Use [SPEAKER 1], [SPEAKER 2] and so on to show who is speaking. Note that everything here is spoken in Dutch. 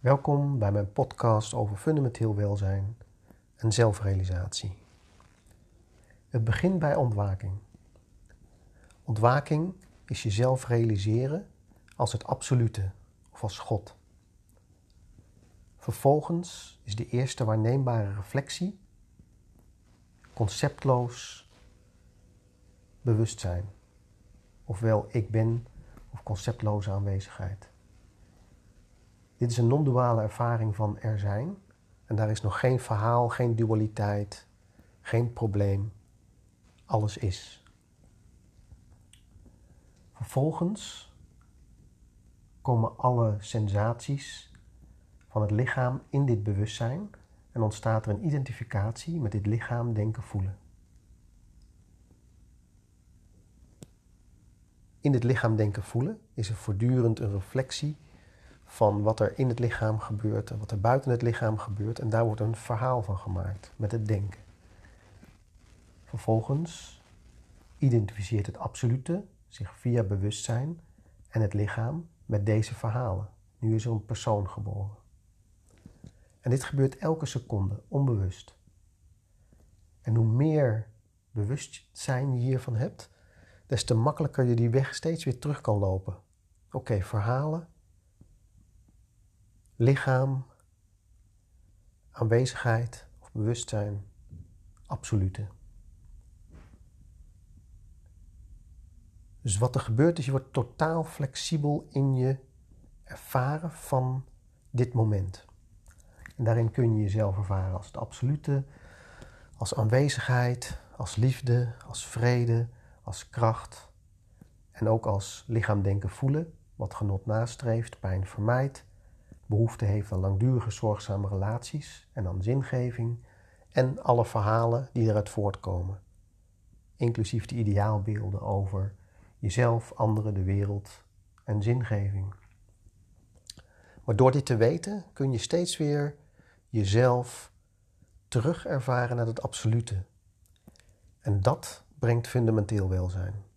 [SPEAKER 1] Welkom bij mijn podcast over fundamenteel welzijn en zelfrealisatie. Het begint bij ontwaking. Ontwaking is jezelf realiseren als het absolute of als God. Vervolgens is de eerste waarneembare reflectie conceptloos bewustzijn, ofwel ik ben of conceptloze aanwezigheid. Dit is een non-duale ervaring van er zijn en daar is nog geen verhaal, geen dualiteit, geen probleem. Alles is. Vervolgens komen alle sensaties van het lichaam in dit bewustzijn en ontstaat er een identificatie met dit lichaam, denken, voelen. In dit lichaam, denken, voelen is er voortdurend een reflectie van wat er in het lichaam gebeurt en wat er buiten het lichaam gebeurt. En daar wordt een verhaal van gemaakt met het denken. Vervolgens identificeert het absolute zich via bewustzijn en het lichaam met deze verhalen. Nu is er een persoon geboren. En dit gebeurt elke seconde, onbewust. En hoe meer bewustzijn je hiervan hebt, des te makkelijker je die weg steeds weer terug kan lopen. Oké, verhalen, lichaam, aanwezigheid of bewustzijn, absolute. Dus wat er gebeurt is, je wordt totaal flexibel in je ervaren van dit moment. En daarin kun je jezelf ervaren als het absolute, als aanwezigheid, als liefde, als vrede, als kracht. En ook als lichaam denken voelen, wat genot nastreeft, pijn vermijdt, behoefte heeft aan langdurige zorgzame relaties en aan zingeving en alle verhalen die eruit voortkomen, inclusief de ideaalbeelden over jezelf, anderen, de wereld en zingeving. Maar door dit te weten kun je steeds weer jezelf terug ervaren naar het absolute. En dat brengt fundamenteel welzijn.